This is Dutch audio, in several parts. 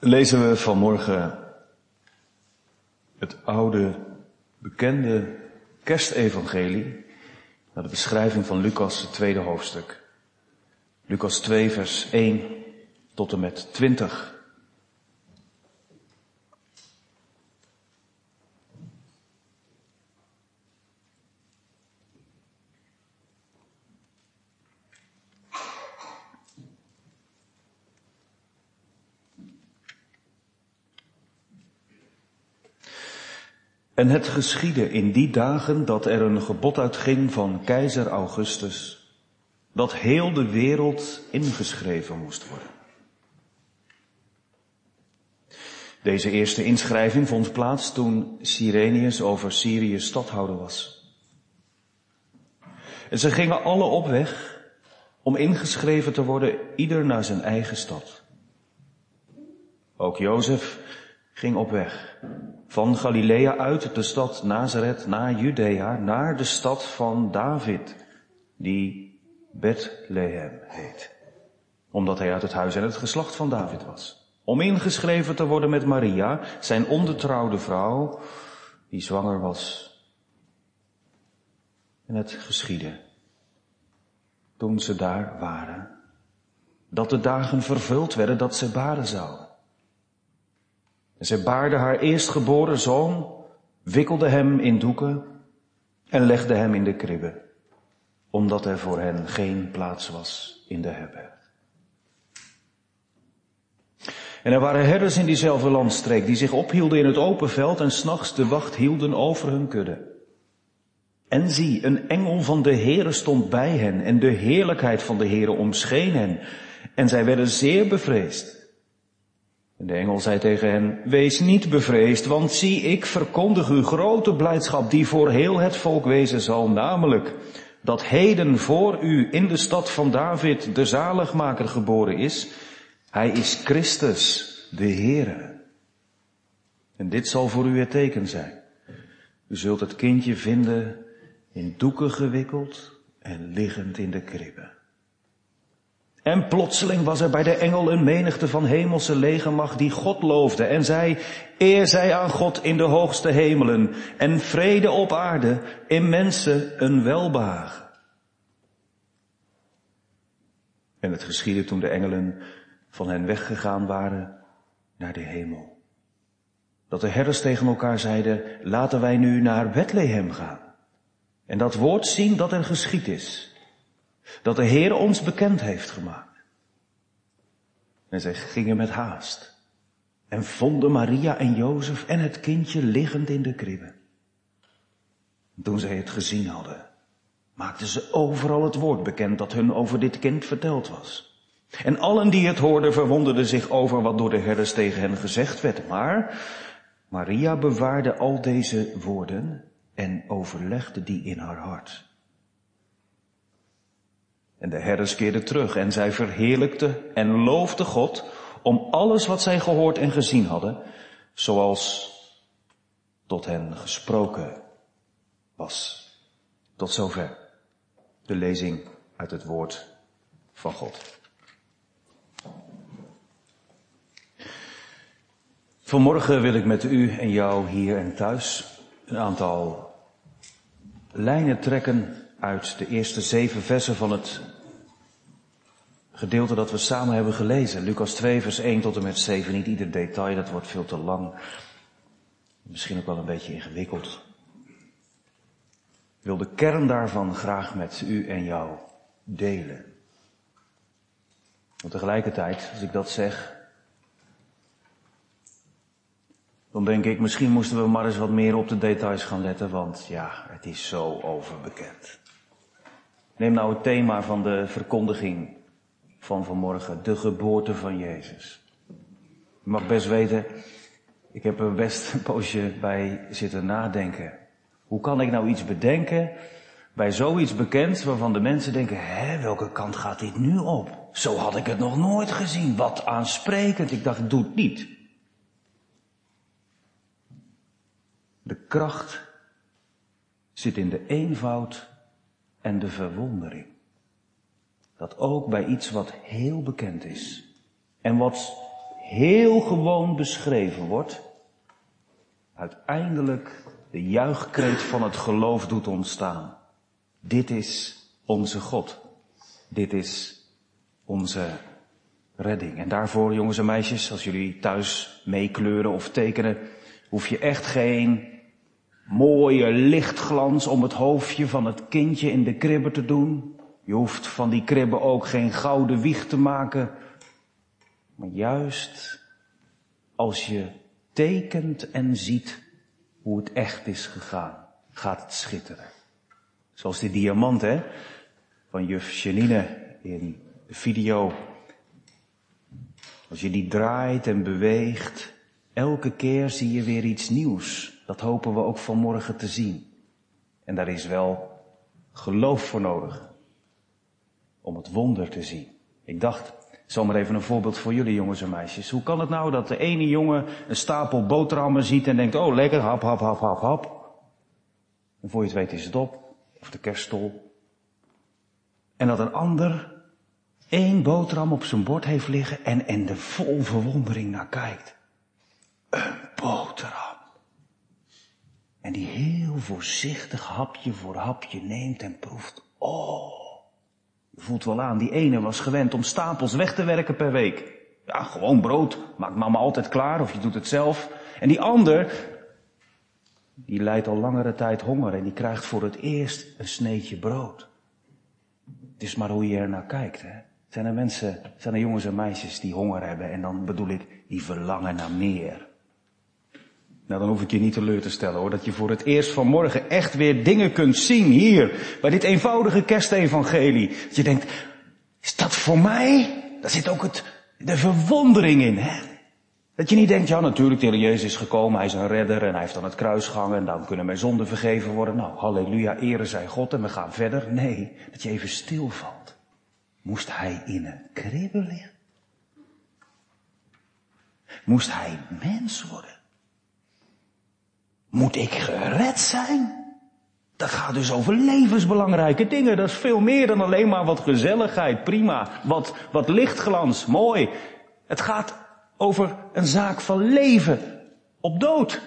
lezen we vanmorgen het oude, bekende kerstevangelie naar de beschrijving van Lucas, het tweede hoofdstuk. Lucas 2, vers 1 tot en met 20. En het geschiedde in die dagen dat er een gebod uitging van keizer Augustus, dat heel de wereld ingeschreven moest worden. Deze eerste inschrijving vond plaats toen Sirenius over Syrië stadhouder was. En ze gingen alle op weg om ingeschreven te worden, ieder naar zijn eigen stad. Ook Jozef ging op weg van Galilea uit de stad Nazareth naar Judea, naar de stad van David, die Bethlehem heet. Omdat hij uit het huis en het geslacht van David was. Om ingeschreven te worden met Maria, zijn ondertrouwde vrouw, die zwanger was. En het geschiedde, toen ze daar waren, dat de dagen vervuld werden dat ze baren zou. En zij baarde haar eerstgeboren zoon, wikkelde hem in doeken en legde hem in de kribbe, omdat er voor hen geen plaats was in de herberg. En er waren herders in diezelfde landstreek die zich ophielden in het open veld en s'nachts de wacht hielden over hun kudde. En zie, een engel van de Heere stond bij hen en de heerlijkheid van de Heere omscheen hen en zij werden zeer bevreesd. En de engel zei tegen hen, wees niet bevreesd, want zie, ik verkondig u grote blijdschap die voor heel het volk wezen zal, namelijk dat heden voor u in de stad van David de zaligmaker geboren is. Hij is Christus, de Heere. En dit zal voor u het teken zijn. U zult het kindje vinden in doeken gewikkeld en liggend in de kribbe. En plotseling was er bij de engel een menigte van hemelse legermacht die God loofde en zei, eer zij aan God in de hoogste hemelen en vrede op aarde, in mensen een welbehagen. En het geschiedde toen de engelen van hen weggegaan waren naar de hemel. Dat de herders tegen elkaar zeiden, laten wij nu naar Bethlehem gaan. En dat woord zien dat er geschied is dat de Heer ons bekend heeft gemaakt. En zij gingen met haast en vonden Maria en Jozef en het kindje liggend in de kribbe. Toen zij het gezien hadden, maakten ze overal het woord bekend dat hun over dit kind verteld was. En allen die het hoorden verwonderden zich over wat door de herders tegen hen gezegd werd. Maar Maria bewaarde al deze woorden en overlegde die in haar hart. En de herders keerden terug en zij verheerlijkte en loofde God om alles wat zij gehoord en gezien hadden, zoals tot hen gesproken was. Tot zover de lezing uit het woord van God. Vanmorgen wil ik met u en jou hier en thuis een aantal lijnen trekken uit de eerste zeven versen van het gedeelte dat we samen hebben gelezen. Lucas 2, vers 1 tot en met 7. Niet ieder detail, dat wordt veel te lang. Misschien ook wel een beetje ingewikkeld. Ik wil de kern daarvan graag met u en jou delen. Maar tegelijkertijd, als ik dat zeg, dan denk ik, misschien moesten we maar eens wat meer op de details gaan letten, want ja, het is zo overbekend. Neem nou het thema van de verkondiging van vanmorgen, de geboorte van Jezus. Je mag best weten, ik heb er best een poosje bij zitten nadenken. Hoe kan ik nou iets bedenken bij zoiets bekend waarvan de mensen denken, hè, welke kant gaat dit nu op? Zo had ik het nog nooit gezien. Wat aansprekend. Ik dacht, doe het niet. De kracht zit in de eenvoud en de verwondering. Dat ook bij iets wat heel bekend is en wat heel gewoon beschreven wordt, uiteindelijk de juichkreet van het geloof doet ontstaan. Dit is onze God. Dit is onze redding. En daarvoor, jongens en meisjes, als jullie thuis meekleuren of tekenen, hoef je echt geen mooie lichtglans om het hoofdje van het kindje in de kribbe te doen. Je hoeft van die kribbe ook geen gouden wieg te maken. Maar juist als je tekent en ziet hoe het echt is gegaan, gaat het schitteren. Zoals die diamant, hè, van juf Janine in de video. Als je die draait en beweegt, elke keer zie je weer iets nieuws. Dat hopen we ook vanmorgen te zien. En daar is wel geloof voor nodig. Om het wonder te zien. Ik dacht, zomaar even een voorbeeld voor jullie jongens en meisjes. Hoe kan het nou dat de ene jongen een stapel boterhammen ziet en denkt, oh lekker, hap, hap, hap, hap, hap. En voor je het weet is het op. Of de kerststol. En dat een ander één boterham op zijn bord heeft liggen en, en er vol verwondering naar kijkt. Een boterham. En die heel voorzichtig hapje voor hapje neemt en proeft. Oh, voelt wel aan, die ene was gewend om stapels weg te werken per week. Ja, gewoon brood. Maakt mama altijd klaar of je doet het zelf. En die ander, die lijdt al langere tijd honger en die krijgt voor het eerst een sneetje brood. Het is maar hoe je er naar kijkt, hè. Zijn er mensen, zijn er jongens en meisjes die honger hebben en dan bedoel ik, die verlangen naar meer. Nou, dan hoef ik je niet teleur te stellen hoor, dat je voor het eerst vanmorgen echt weer dingen kunt zien hier, bij dit eenvoudige kerstevangelie. Dat je denkt, is dat voor mij? Daar zit ook het, de verwondering in, hè? Dat je niet denkt, ja natuurlijk, de Heer Jezus is gekomen, Hij is een redder en Hij heeft aan het kruis gehangen en dan kunnen mijn zonden vergeven worden. Nou, halleluja, ere zij God en we gaan verder. Nee, dat je even stilvalt. Moest Hij in een kribbe liggen? Moest Hij mens worden? Moet ik gered zijn? Dat gaat dus over levensbelangrijke dingen. Dat is veel meer dan alleen maar wat gezelligheid, prima. Wat, wat lichtglans, mooi. Het gaat over een zaak van leven op dood.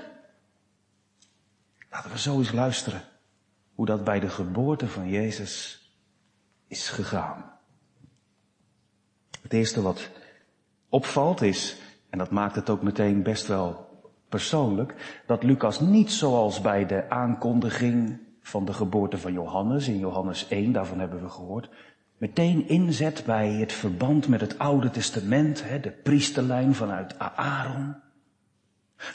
Laten we zo eens luisteren hoe dat bij de geboorte van Jezus is gegaan. Het eerste wat opvalt is, en dat maakt het ook meteen best wel persoonlijk, dat Lucas niet zoals bij de aankondiging van de geboorte van Johannes in Johannes 1, daarvan hebben we gehoord, meteen inzet bij het verband met het Oude Testament, de priesterlijn vanuit Aaron.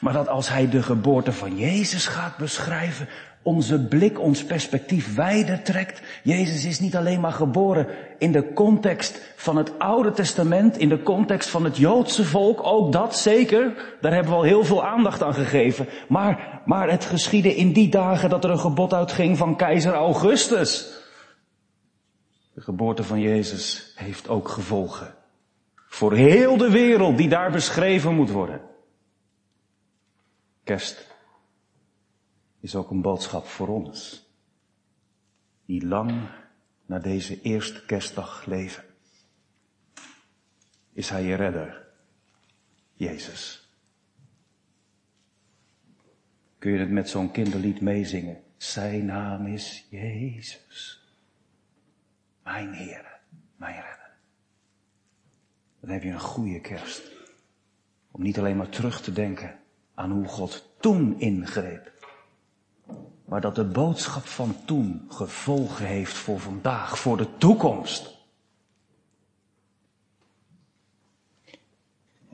Maar dat als hij de geboorte van Jezus gaat beschrijven, onze blik, ons perspectief wijder trekt. Jezus is niet alleen maar geboren in de context van het Oude Testament, in de context van het Joodse volk, ook dat zeker, daar hebben we al heel veel aandacht aan gegeven. Maar, maar het geschiedde in die dagen dat er een gebod uitging van keizer Augustus. De geboorte van Jezus heeft ook gevolgen. Voor heel de wereld die daar beschreven moet worden. Kerst is ook een boodschap voor ons. Die lang na deze eerste kerstdag leven. Is hij je redder? Jezus. Kun je het met zo'n kinderlied meezingen? Zijn naam is Jezus. Mijn Heer, mijn redder. Dan heb je een goede kerst. Om niet alleen maar terug te denken aan hoe God toen ingreep maar dat de boodschap van toen gevolgen heeft voor vandaag, voor de toekomst.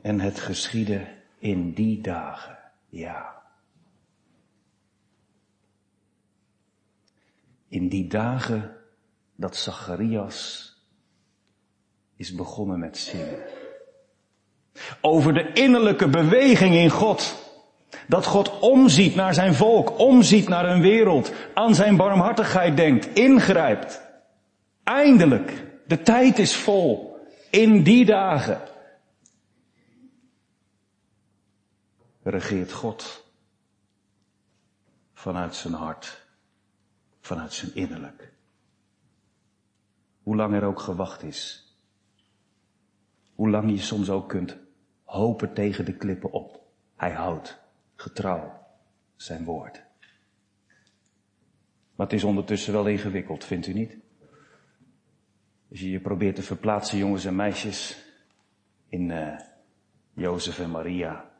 En het geschiedde in die dagen, ja. In die dagen dat Zacharias is begonnen met zingen. Over de innerlijke beweging in God. Dat God omziet naar zijn volk, omziet naar een wereld, aan zijn barmhartigheid denkt, ingrijpt. Eindelijk, de tijd is vol. In die dagen regeert God vanuit zijn hart, vanuit zijn innerlijk. Hoe lang er ook gewacht is, hoe lang je soms ook kunt hopen tegen de klippen op. Hij houdt getrouw zijn woord. Maar het is ondertussen wel ingewikkeld, vindt u niet? Als je je probeert te verplaatsen, jongens en meisjes, in uh, Jozef en Maria.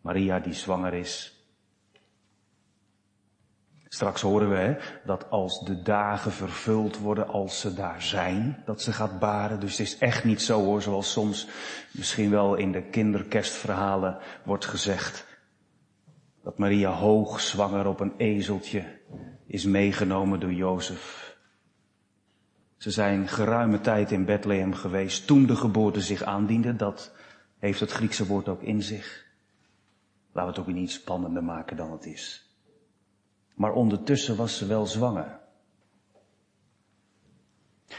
Maria die zwanger is. Straks horen we dat als de dagen vervuld worden, als ze daar zijn, dat ze gaat baren. Dus het is echt niet zo hoor, zoals soms misschien wel in de kinderkerstverhalen wordt gezegd. Dat Maria hoog zwanger op een ezeltje is meegenomen door Jozef. Ze zijn geruime tijd in Bethlehem geweest toen de geboorte zich aandiende. Dat heeft het Griekse woord ook in zich. Laten we het ook niet spannender maken dan het is. Maar ondertussen was ze wel zwanger.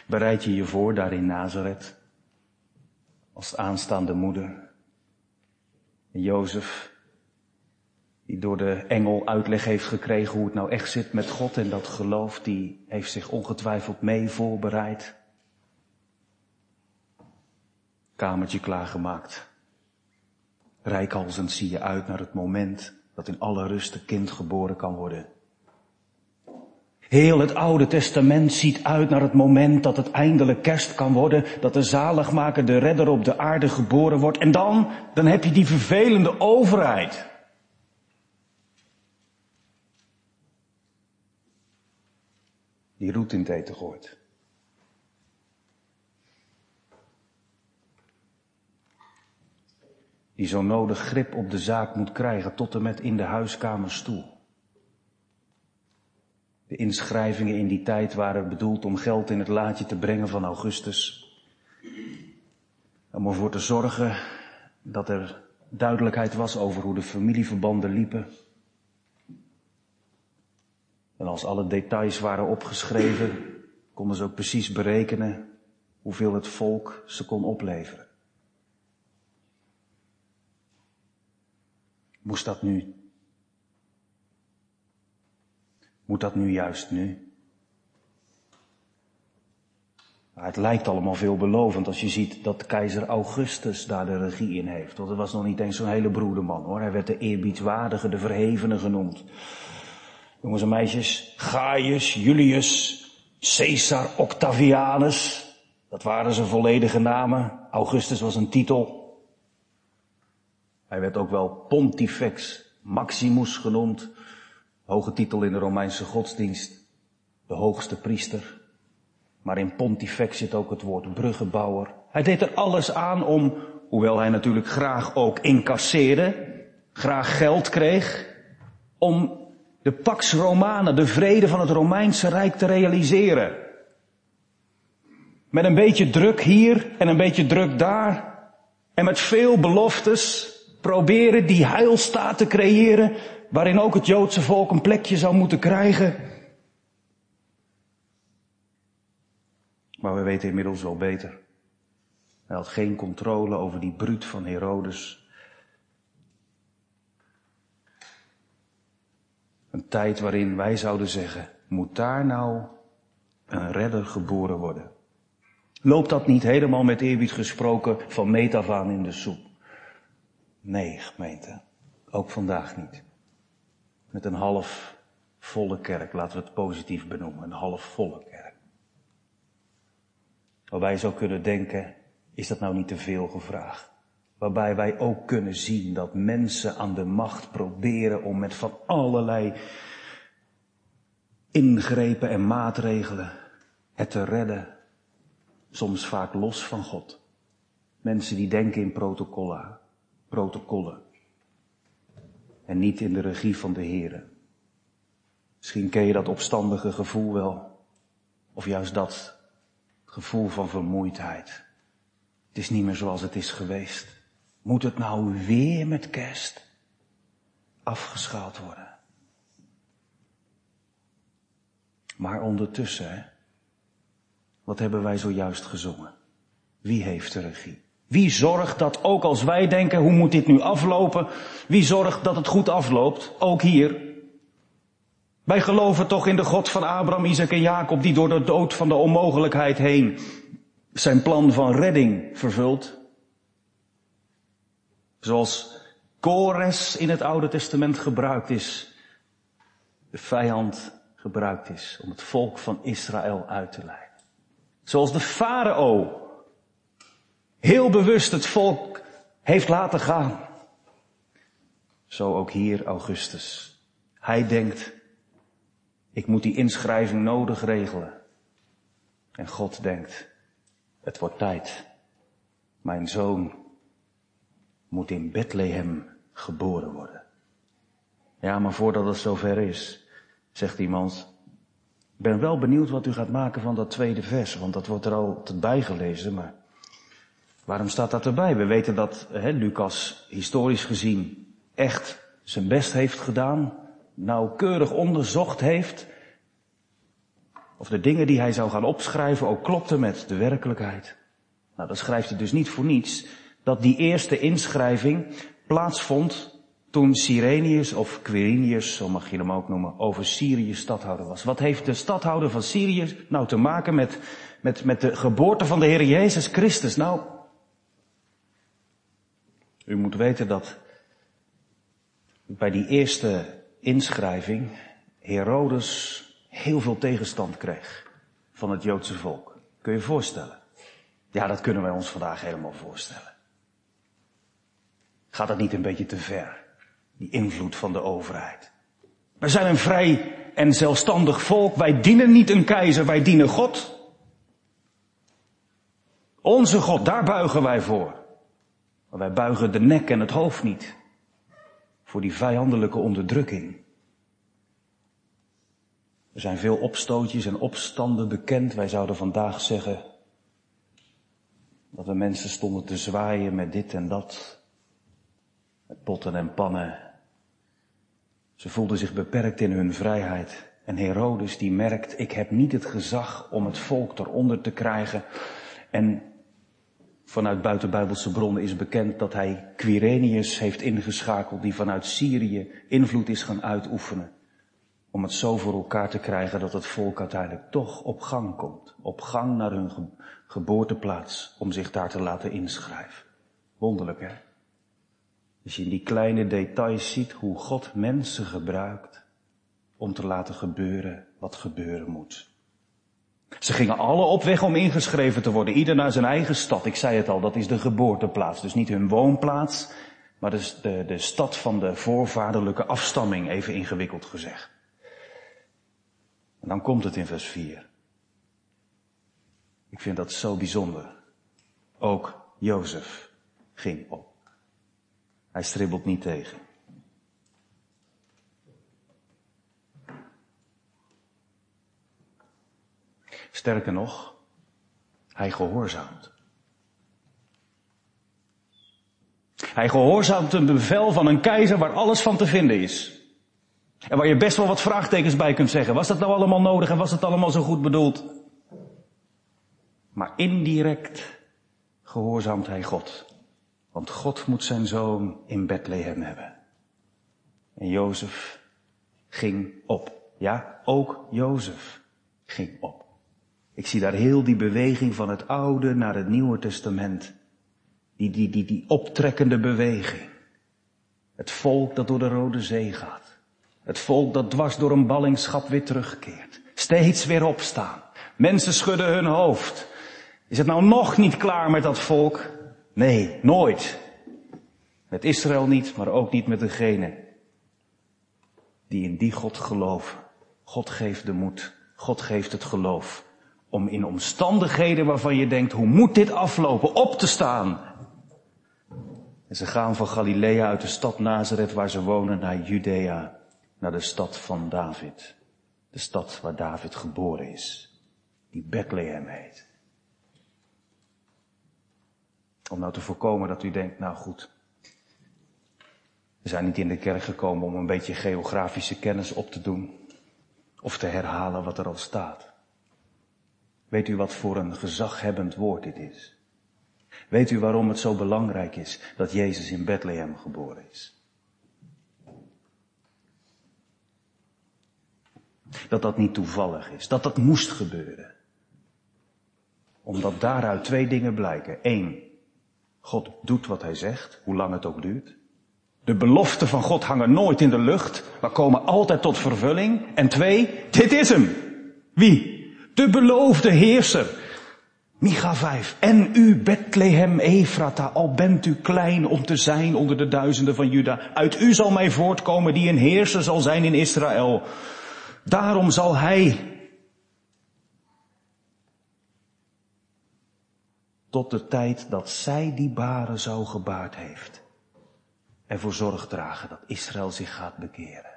Bereid je je voor daar in Nazareth, als aanstaande moeder. En Jozef, die door de engel uitleg heeft gekregen hoe het nou echt zit met God en dat geloof, die heeft zich ongetwijfeld mee voorbereid. Kamertje klaargemaakt. Rijkhalzend zie je uit naar het moment dat in alle rust een kind geboren kan worden. Heel het Oude Testament ziet uit naar het moment dat het eindelijk kerst kan worden, dat de zaligmaker, de redder op de aarde geboren wordt. En dan, dan heb je die vervelende overheid. Die roet in het eten gooit. Die zo nodig grip op de zaak moet krijgen tot en met in de huiskamer stoel. De inschrijvingen in die tijd waren bedoeld om geld in het laadje te brengen van Augustus. Om ervoor te zorgen dat er duidelijkheid was over hoe de familieverbanden liepen. En als alle details waren opgeschreven, konden ze ook precies berekenen hoeveel het volk ze kon opleveren. Moest dat nu Moet dat nu juist nu? Maar het lijkt allemaal veelbelovend als je ziet dat keizer Augustus daar de regie in heeft. Want het was nog niet eens zo'n hele broederman hoor. Hij werd de eerbiedswaardige, de verhevene genoemd. Jongens en meisjes, Gaius, Julius, Caesar, Octavianus. Dat waren zijn volledige namen. Augustus was een titel. Hij werd ook wel Pontifex Maximus genoemd. Hoge titel in de Romeinse godsdienst. De hoogste priester. Maar in pontifex zit ook het woord bruggenbouwer. Hij deed er alles aan om, hoewel hij natuurlijk graag ook incasseerde, graag geld kreeg, om de Pax Romana, de vrede van het Romeinse Rijk te realiseren. Met een beetje druk hier en een beetje druk daar. En met veel beloftes proberen die heilstaat te creëren waarin ook het Joodse volk een plekje zou moeten krijgen. Maar we weten inmiddels wel beter. Hij had geen controle over die bruut van Herodes. Een tijd waarin wij zouden zeggen, moet daar nou een redder geboren worden? Loopt dat niet helemaal met eerbied gesproken van metafaan in de soep? Nee, gemeente. Ook vandaag niet met een half volle kerk, laten we het positief benoemen, een half volle kerk. Waarbij je zou kunnen denken, is dat nou niet te veel gevraagd? Waarbij wij ook kunnen zien dat mensen aan de macht proberen om met van allerlei ingrepen en maatregelen het te redden. Soms vaak los van God. Mensen die denken in protocollen. Protocollen en niet in de regie van de Here. Misschien ken je dat opstandige gevoel wel, of juist dat gevoel van vermoeidheid. Het is niet meer zoals het is geweest. Moet het nou weer met kerst afgeschaald worden? Maar ondertussen, hè, wat hebben wij zojuist gezongen? Wie heeft de regie? Wie zorgt dat ook als wij denken, hoe moet dit nu aflopen? Wie zorgt dat het goed afloopt? Ook hier. Wij geloven toch in de God van Abraham, Isaac en Jacob, die door de dood van de onmogelijkheid heen zijn plan van redding vervult. Zoals Kores in het Oude Testament gebruikt is, de vijand gebruikt is om het volk van Israël uit te leiden. Zoals de farao heel bewust het volk heeft laten gaan. Zo ook hier Augustus. Hij denkt, ik moet die inschrijving nodig regelen. En God denkt, het wordt tijd. Mijn zoon moet in Bethlehem geboren worden. Ja, maar voordat het zover is, zegt iemand, ik ben wel benieuwd wat u gaat maken van dat tweede vers, want dat wordt er al bij gelezen, maar waarom staat dat erbij? We weten dat hè, Lucas historisch gezien echt zijn best heeft gedaan, nauwkeurig onderzocht heeft, of de dingen die hij zou gaan opschrijven ook klopten met de werkelijkheid. Nou, dat schrijft hij dus niet voor niets, dat die eerste inschrijving plaatsvond toen Sirenius of Quirinius, zo mag je hem ook noemen, over Syrië stadhouder was. Wat heeft de stadhouder van Syrië nou te maken met, met, met de geboorte van de Heer Jezus Christus? Nou, u moet weten dat bij die eerste inschrijving Herodes heel veel tegenstand kreeg van het Joodse volk. Kun je je voorstellen? Ja, dat kunnen wij ons vandaag helemaal voorstellen. Gaat dat niet een beetje te ver? Die invloed van de overheid. Wij zijn een vrij en zelfstandig volk. Wij dienen niet een keizer, wij dienen God. Onze God, daar buigen wij voor. Maar wij buigen de nek en het hoofd niet. Voor die vijandelijke onderdrukking. Er zijn veel opstootjes en opstanden bekend. Wij zouden vandaag zeggen dat de mensen stonden te zwaaien met dit en dat. Met potten en pannen. Ze voelden zich beperkt in hun vrijheid. En Herodes die merkt, ik heb niet het gezag om het volk eronder te krijgen. En vanuit buitenbijbelse bronnen is bekend dat hij Quirinius heeft ingeschakeld die vanuit Syrië invloed is gaan uitoefenen. Om het zo voor elkaar te krijgen dat het volk uiteindelijk toch op gang komt. Op gang naar hun geboorteplaats om zich daar te laten inschrijven. Wonderlijk hè? Als je in die kleine details ziet hoe God mensen gebruikt om te laten gebeuren wat gebeuren moet. Ze gingen alle op weg om ingeschreven te worden, ieder naar zijn eigen stad. Ik zei het al, dat is de geboorteplaats. Dus niet hun woonplaats, maar dus de, de stad van de voorvaderlijke afstamming, even ingewikkeld gezegd. En dan komt het in vers 4. Ik vind dat zo bijzonder. Ook Jozef ging op. Hij stribbelt niet tegen. Sterker nog, hij gehoorzaamt. Hij gehoorzaamt een bevel van een keizer waar alles van te vinden is. En waar je best wel wat vraagtekens bij kunt zeggen. Was dat nou allemaal nodig en was het allemaal zo goed bedoeld? Maar indirect gehoorzaamt hij God. Want God moet zijn zoon in Bethlehem hebben. En Jozef ging op. Ja, ook Jozef ging op. Ik zie daar heel die beweging van het Oude naar het Nieuwe Testament. Die, die, die, die optrekkende beweging. Het volk dat door de Rode Zee gaat. Het volk dat dwars door een ballingschap weer terugkeert. Steeds weer opstaan. Mensen schudden hun hoofd. Is het nou nog niet klaar met dat volk? Nee, nooit. Met Israël niet, maar ook niet met degene die in die God geloven. God geeft de moed. God geeft het geloof. Om in omstandigheden waarvan je denkt, hoe moet dit aflopen, op te staan. En ze gaan van Galilea uit de stad Nazareth waar ze wonen naar Judea, naar de stad van David. De stad waar David geboren is. Die Bethlehem heet. Om nou te voorkomen dat u denkt, nou goed. We zijn niet in de kerk gekomen om een beetje geografische kennis op te doen. Of te herhalen wat er al staat. Weet u wat voor een gezaghebbend woord dit is? Weet u waarom het zo belangrijk is dat Jezus in Bethlehem geboren is? Dat dat niet toevallig is, dat dat moest gebeuren. Omdat daaruit twee dingen blijken. Eén, God doet wat hij zegt, hoe lang het ook duurt. De beloften van God hangen nooit in de lucht, maar komen altijd tot vervulling. En twee, dit is hem. Wie? De beloofde heerser. Micha 5. En u, Bethlehem Efrata, al bent u klein om te zijn onder de duizenden van Juda. Uit u zal mij voortkomen die een heerser zal zijn in Israël. Daarom zal hij tot de tijd dat zij die baren zou gebaard heeft. Ervoor zorg dragen dat Israël zich gaat bekeren.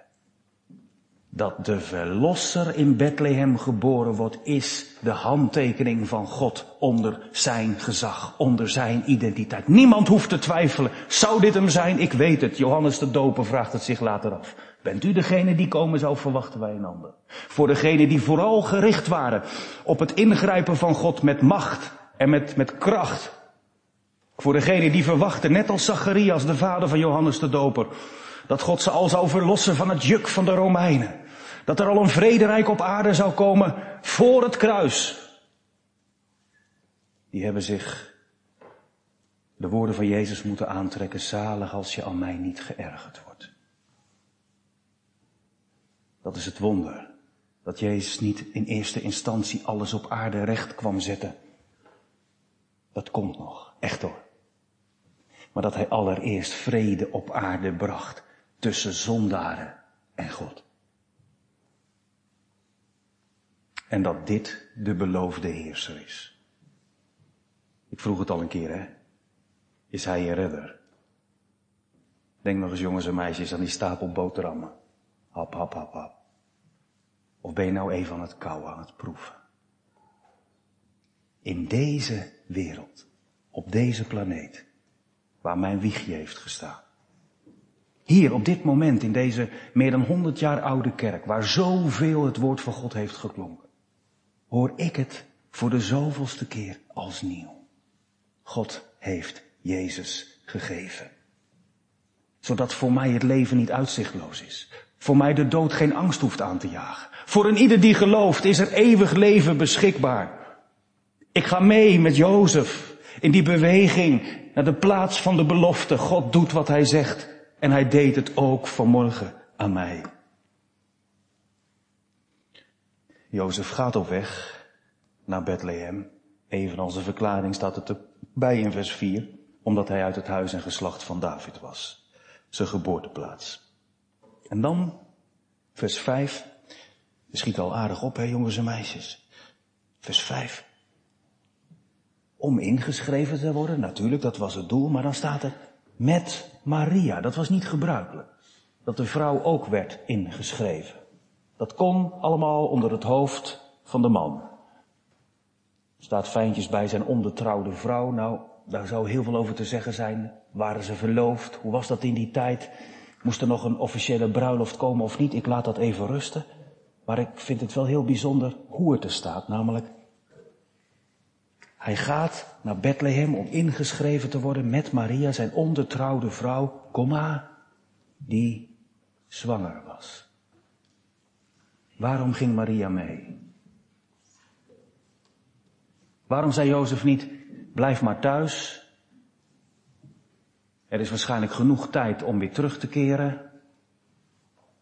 Dat de verlosser in Bethlehem geboren wordt, is de handtekening van God onder zijn gezag, onder zijn identiteit. Niemand hoeft te twijfelen. Zou dit hem zijn? Ik weet het. Johannes de Doper vraagt het zich later af. Bent u degene die komen zou, verwachten wij een ander. Voor degenen die vooral gericht waren op het ingrijpen van God met macht en met, met kracht. Voor degenen die verwachten, net als Zacharias, de vader van Johannes de Doper, dat God ze al zou verlossen van het juk van de Romeinen. Dat er al een vrederijk op aarde zou komen voor het kruis. Die hebben zich de woorden van Jezus moeten aantrekken, zalig als je aan mij niet geërgerd wordt. Dat is het wonder. Dat Jezus niet in eerste instantie alles op aarde recht kwam zetten. Dat komt nog, echt hoor. Maar dat hij allereerst vrede op aarde bracht tussen zondaren en God. En dat dit de beloofde heerser is. Ik vroeg het al een keer, hè. Is hij je redder? Denk nog eens jongens en meisjes aan die stapel boterhammen. Hap, hap, hap, hap. Of ben je nou even aan het kauwen, aan het proeven? In deze wereld, op deze planeet, waar mijn wiegje heeft gestaan. Hier, op dit moment, in deze meer dan honderd jaar oude kerk, waar zoveel het woord van God heeft geklonken, hoor ik het voor de zoveelste keer als nieuw. God heeft Jezus gegeven. Zodat voor mij het leven niet uitzichtloos is. Voor mij de dood geen angst hoeft aan te jagen. Voor een ieder die gelooft is er eeuwig leven beschikbaar. Ik ga mee met Jozef in die beweging naar de plaats van de belofte. God doet wat hij zegt en hij deed het ook vanmorgen aan mij. Jozef gaat op weg naar Bethlehem. Evenals de verklaring staat het erbij in vers 4, omdat hij uit het huis en geslacht van David was. Zijn geboorteplaats. En dan, vers 5. Je schiet al aardig op, hè jongens en meisjes. Vers 5 om ingeschreven te worden. Natuurlijk, dat was het doel, maar dan staat er met Maria. Dat was niet gebruikelijk. Dat de vrouw ook werd ingeschreven. Dat kon allemaal onder het hoofd van de man. Staat fijntjes bij zijn onbetrouwde vrouw. Nou, daar zou heel veel over te zeggen zijn. Waren ze verloofd? Hoe was dat in die tijd? Moest er nog een officiële bruiloft komen of niet? Ik laat dat even rusten. Maar ik vind het wel heel bijzonder hoe het er staat. Namelijk hij gaat naar Bethlehem om ingeschreven te worden met Maria, zijn ondertrouwde vrouw, komma, die zwanger was. Waarom ging Maria mee? Waarom zei Jozef niet, blijf maar thuis. Er is waarschijnlijk genoeg tijd om weer terug te keren.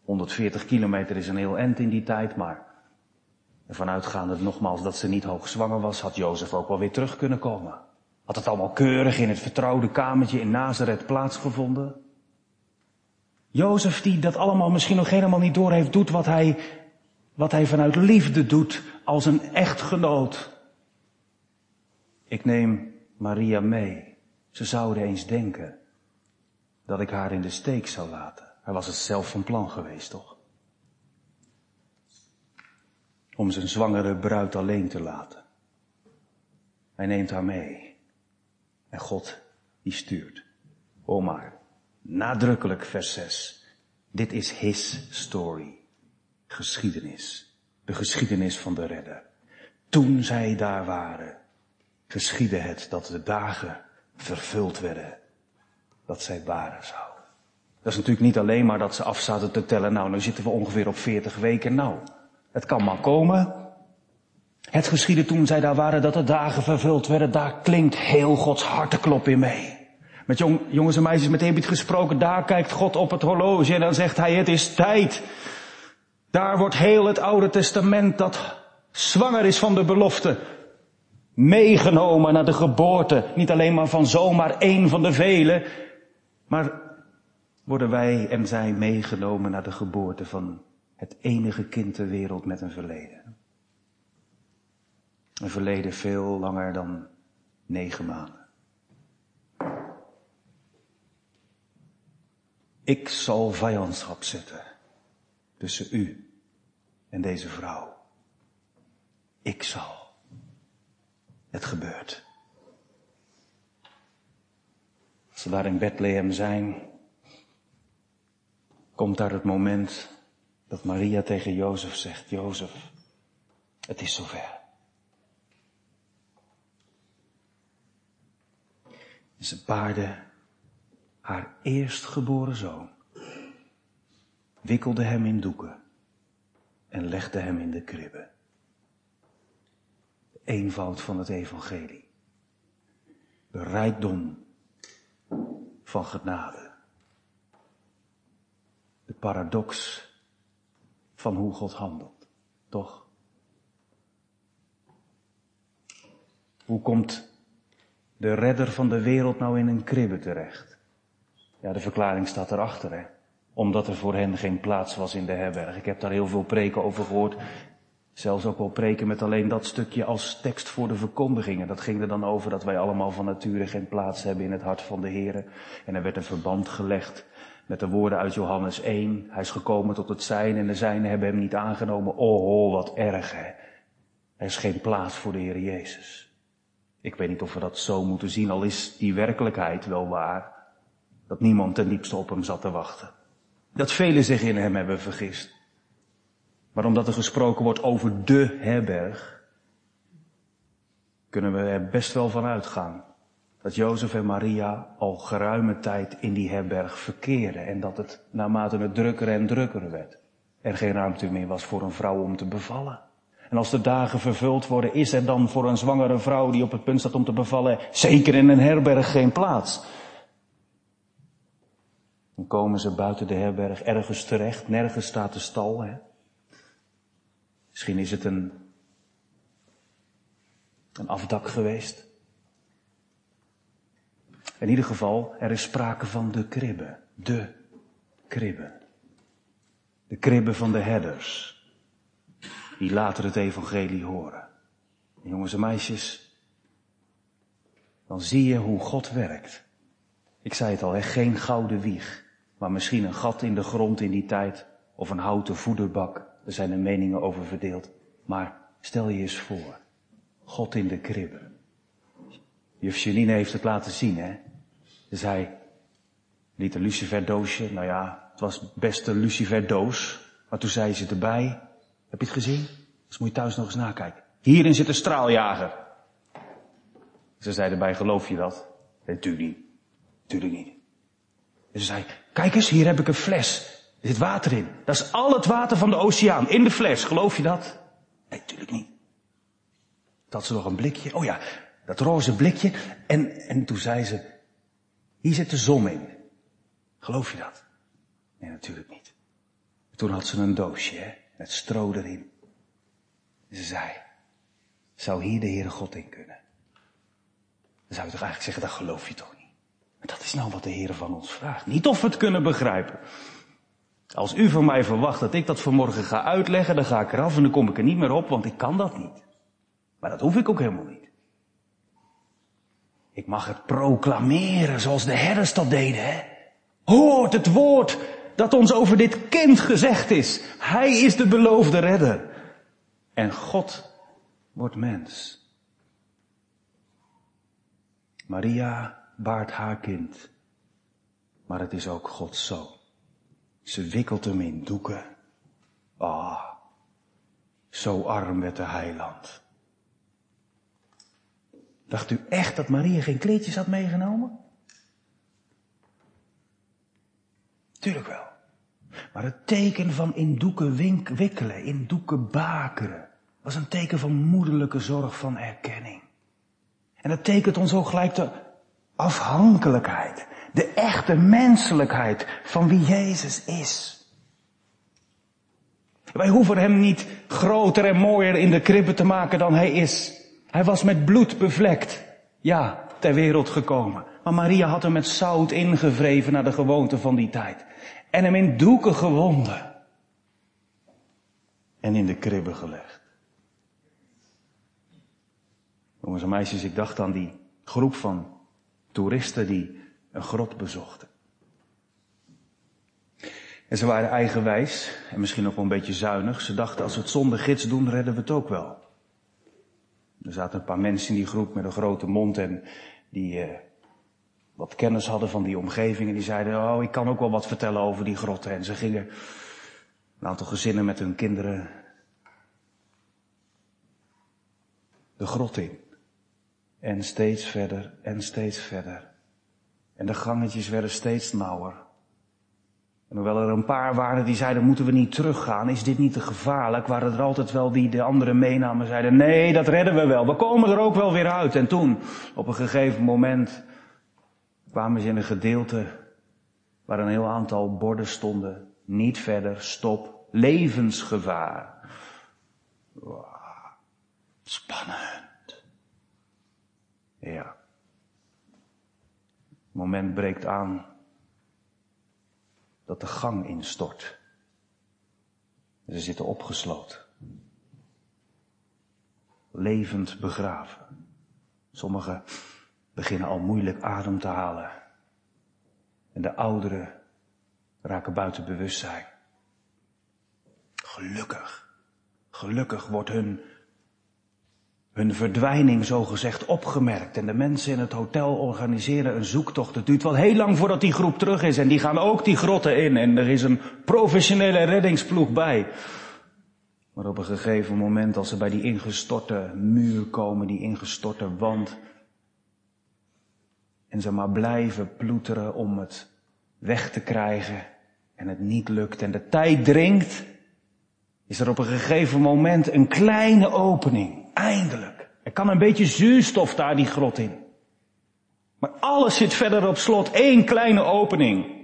140 kilometer is een heel eind in die tijd, maar en vanuitgaande nogmaals dat ze niet hoogzwanger was, had Jozef ook wel weer terug kunnen komen. Had het allemaal keurig in het vertrouwde kamertje in Nazareth plaatsgevonden. Jozef die dat allemaal misschien nog helemaal niet door heeft, doet wat hij, wat hij vanuit liefde doet als een echtgenoot. Ik neem Maria mee. Ze zouden eens denken dat ik haar in de steek zou laten. Hij was het zelf van plan geweest, toch? Om zijn zwangere bruid alleen te laten. Hij neemt haar mee. En God, die stuurt. O maar, nadrukkelijk vers 6. Dit is his story. Geschiedenis. De geschiedenis van de redder. Toen zij daar waren, geschiedde het dat de dagen vervuld werden dat zij baren zou. Dat is natuurlijk niet alleen maar dat ze af zaten te tellen, nou, nu zitten we ongeveer op 40 weken, nou, het kan maar komen. Het geschiedde toen zij daar waren dat de dagen vervuld werden. Daar klinkt heel Gods harteklop in mee. Met jong, jongens en meisjes met gesproken, daar kijkt God op het horloge en dan zegt hij, het is tijd. Daar wordt heel het Oude Testament dat zwanger is van de belofte, meegenomen naar de geboorte. Niet alleen maar van zomaar één van de velen, maar worden wij en zij meegenomen naar de geboorte van het enige kind ter wereld met een verleden. Een verleden veel langer dan negen maanden. Ik zal vijandschap zetten tussen u en deze vrouw. Ik zal. Het gebeurt. Als we daar in Bethlehem zijn, komt daar het moment dat Maria tegen Jozef zegt, Jozef, het is zover. Ze baarde haar eerstgeboren zoon, wikkelde hem in doeken en legde hem in de kribbe. De eenvoud van het evangelie. De rijkdom van genade. De paradox van hoe God handelt. Toch? Hoe komt de redder van de wereld nou in een kribbe terecht? Ja, de verklaring staat erachter, hè. Omdat er voor hen geen plaats was in de herberg. Ik heb daar heel veel preken over gehoord. Zelfs ook wel preken met alleen dat stukje als tekst voor de verkondigingen. Dat ging er dan over dat wij allemaal van nature geen plaats hebben in het hart van de Heer. En er werd een verband gelegd met de woorden uit Johannes 1. Hij is gekomen tot het zijn en de zijnen hebben hem niet aangenomen. Oh, wat erg hè. Er is geen plaats voor de Heer Jezus. Ik weet niet of we dat zo moeten zien, al is die werkelijkheid wel waar. Dat niemand ten diepste op hem zat te wachten. Dat velen zich in hem hebben vergist. Maar omdat er gesproken wordt over de herberg, kunnen we er best wel van uitgaan dat Jozef en Maria al geruime tijd in die herberg verkeren en dat het naarmate het drukker en drukker werd, er geen ruimte meer was voor een vrouw om te bevallen. En als de dagen vervuld worden, is er dan voor een zwangere vrouw die op het punt staat om te bevallen, zeker in een herberg geen plaats. Dan komen ze buiten de herberg ergens terecht, nergens staat de stal. Hè? Misschien is het een, een afdak geweest. In ieder geval, er is sprake van de kribbe. De kribbe. De kribbe van de herders. Die later het evangelie horen. jongens en meisjes, dan zie je hoe God werkt. Ik zei het al, hè, geen gouden wieg, maar misschien een gat in de grond in die tijd, of een houten voederbak. Er zijn er meningen over verdeeld. Maar stel je eens voor, God in de kribbe. Juf Janine heeft het laten zien, hè. Dus hij liet een luciferdoosje, nou ja, het was best een luciferdoos. Maar toen zei ze erbij, heb je het gezien? Dus moet je thuis nog eens nakijken. Hierin zit een straaljager. Ze zei erbij, geloof je dat? Natuurlijk niet. Natuurlijk niet. En ze zei, kijk eens, hier heb ik een fles. Er zit water in. Dat is al het water van de oceaan. In de fles. Geloof je dat? Nee, natuurlijk niet. Dat ze nog een blikje. Oh ja, dat roze blikje. En, en toen zei ze, hier zit de zon in. Geloof je dat? Nee, natuurlijk niet. Toen had ze een doosje, met stro erin. ze zei, zou hier de Heere God in kunnen? Dan zou je toch eigenlijk zeggen, dat geloof je toch niet? Maar dat is nou wat de Heere van ons vraagt. Niet of we het kunnen begrijpen. Als u van mij verwacht dat ik dat vanmorgen ga uitleggen, dan ga ik eraf en dan kom ik er niet meer op, want ik kan dat niet. Maar dat hoef ik ook helemaal niet. Ik mag het proclameren zoals de herders dat deden. Hè? Hoort het woord dat ons over dit kind gezegd is. Hij is de beloofde redder. En God wordt mens. Maria baart haar kind. Maar het is ook Gods zoon. Ze wikkelt hem in doeken. Ah, zo arm werd de heiland. Dacht u echt dat Maria geen kleedjes had meegenomen? Tuurlijk wel. Maar het teken van in doeken wikkelen, in doeken bakeren, was een teken van moederlijke zorg, van erkenning. En dat tekent ons ook gelijk te, afhankelijkheid, de echte menselijkheid van wie Jezus is. Wij hoeven hem niet groter en mooier in de kribbe te maken dan hij is. Hij was met bloed bevlekt. Ja, ter wereld gekomen. Maar Maria had hem met zout ingevreven naar de gewoonte van die tijd. En hem in doeken gewonden. En in de kribbe gelegd. Jongens en meisjes, ik dacht aan die groep van toeristen die een grot bezochten. En ze waren eigenwijs en misschien ook wel een beetje zuinig. Ze dachten als we het zonder gids doen, redden we het ook wel. Er zaten een paar mensen in die groep met een grote mond en die eh, wat kennis hadden van die omgeving. En die zeiden, oh, ik kan ook wel wat vertellen over die grotten. En ze gingen een aantal gezinnen met hun kinderen de grot in. En steeds verder en steeds verder. En de gangetjes werden steeds nauwer. En hoewel er een paar waren die zeiden, moeten we niet teruggaan, is dit niet te gevaarlijk, waren er altijd wel die de anderen meenamen zeiden, nee, dat redden we wel, we komen er ook wel weer uit. En toen, op een gegeven moment, kwamen ze in een gedeelte waar een heel aantal borden stonden, niet verder, stop, levensgevaar. Wow, spannend. Ja. Het moment breekt aan dat de gang instort. Ze zitten opgesloten. Levend begraven. Sommigen beginnen al moeilijk adem te halen. En de ouderen raken buiten bewustzijn. Gelukkig, gelukkig wordt hun hun verdwijning zogezegd opgemerkt. En de mensen in het hotel organiseren een zoektocht. Het duurt wel heel lang voordat die groep terug is. En die gaan ook die grotten in. En er is een professionele reddingsploeg bij. Maar op een gegeven moment, als ze bij die ingestorte muur komen, die ingestorte wand. En ze maar blijven ploeteren om het weg te krijgen. En het niet lukt en de tijd dringt. Is er op een gegeven moment een kleine opening. Eindelijk. Er kan een beetje zuurstof daar die grot in. Maar alles zit verder op slot. Eén kleine opening.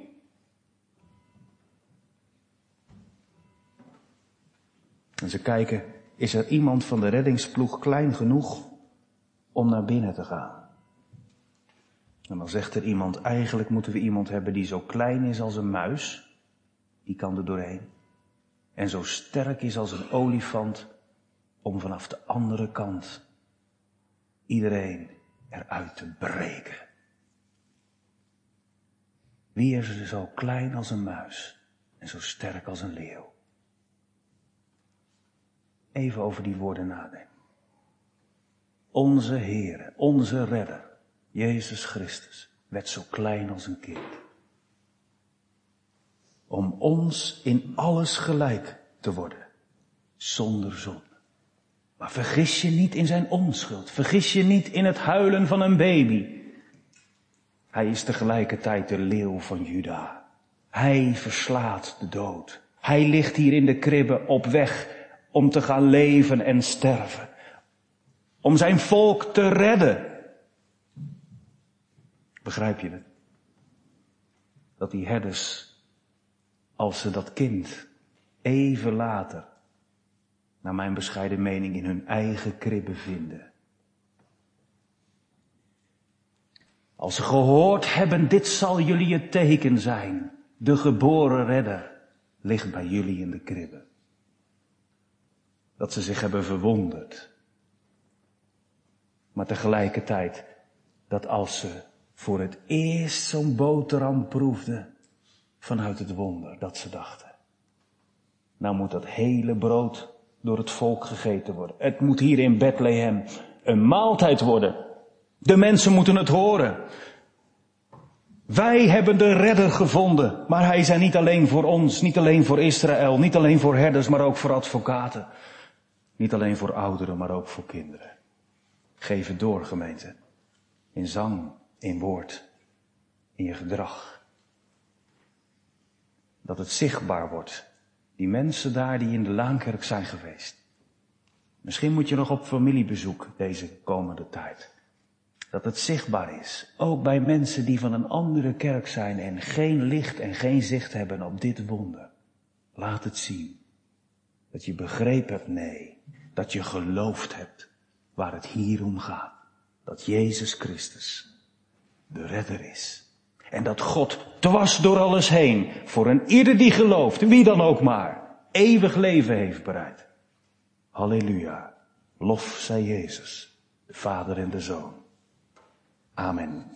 En ze kijken, is er iemand van de reddingsploeg klein genoeg om naar binnen te gaan? En dan zegt er iemand, eigenlijk moeten we iemand hebben die zo klein is als een muis. Die kan er doorheen. En zo sterk is als een olifant om vanaf de andere kant iedereen eruit te breken. Wie is er zo klein als een muis en zo sterk als een leeuw? Even over die woorden nadenken. Onze Heere, onze Redder, Jezus Christus, werd zo klein als een kind. Om ons in alles gelijk te worden, zonder zon. Maar vergis je niet in zijn onschuld. Vergis je niet in het huilen van een baby. Hij is tegelijkertijd de leeuw van Juda. Hij verslaat de dood. Hij ligt hier in de kribbe op weg om te gaan leven en sterven. Om zijn volk te redden. Begrijp je het? Dat die herders, als ze dat kind even later naar mijn bescheiden mening, in hun eigen kribben vinden. Als ze gehoord hebben, dit zal jullie het teken zijn. De geboren redder ligt bij jullie in de kribben. Dat ze zich hebben verwonderd. Maar tegelijkertijd, dat als ze voor het eerst zo'n boterham proefden vanuit het wonder, dat ze dachten, nou moet dat hele brood door het volk gegeten worden. Het moet hier in Bethlehem een maaltijd worden. De mensen moeten het horen. Wij hebben de redder gevonden, maar hij is niet alleen voor ons, niet alleen voor Israël, niet alleen voor herders, maar ook voor advocaten. Niet alleen voor ouderen, maar ook voor kinderen. Geef het door, gemeente. In zang, in woord, in je gedrag. Dat het zichtbaar wordt die mensen daar die in de Laankerk zijn geweest. Misschien moet je nog op familiebezoek deze komende tijd. Dat het zichtbaar is, ook bij mensen die van een andere kerk zijn en geen licht en geen zicht hebben op dit wonder. Laat het zien. Dat je begrepen hebt, nee, dat je geloofd hebt waar het hier om gaat. Dat Jezus Christus de redder is. En dat God dwars door alles heen, voor een ieder die gelooft, wie dan ook maar, eeuwig leven heeft bereid. Halleluja. Lof zij Jezus, de Vader en de Zoon. Amen.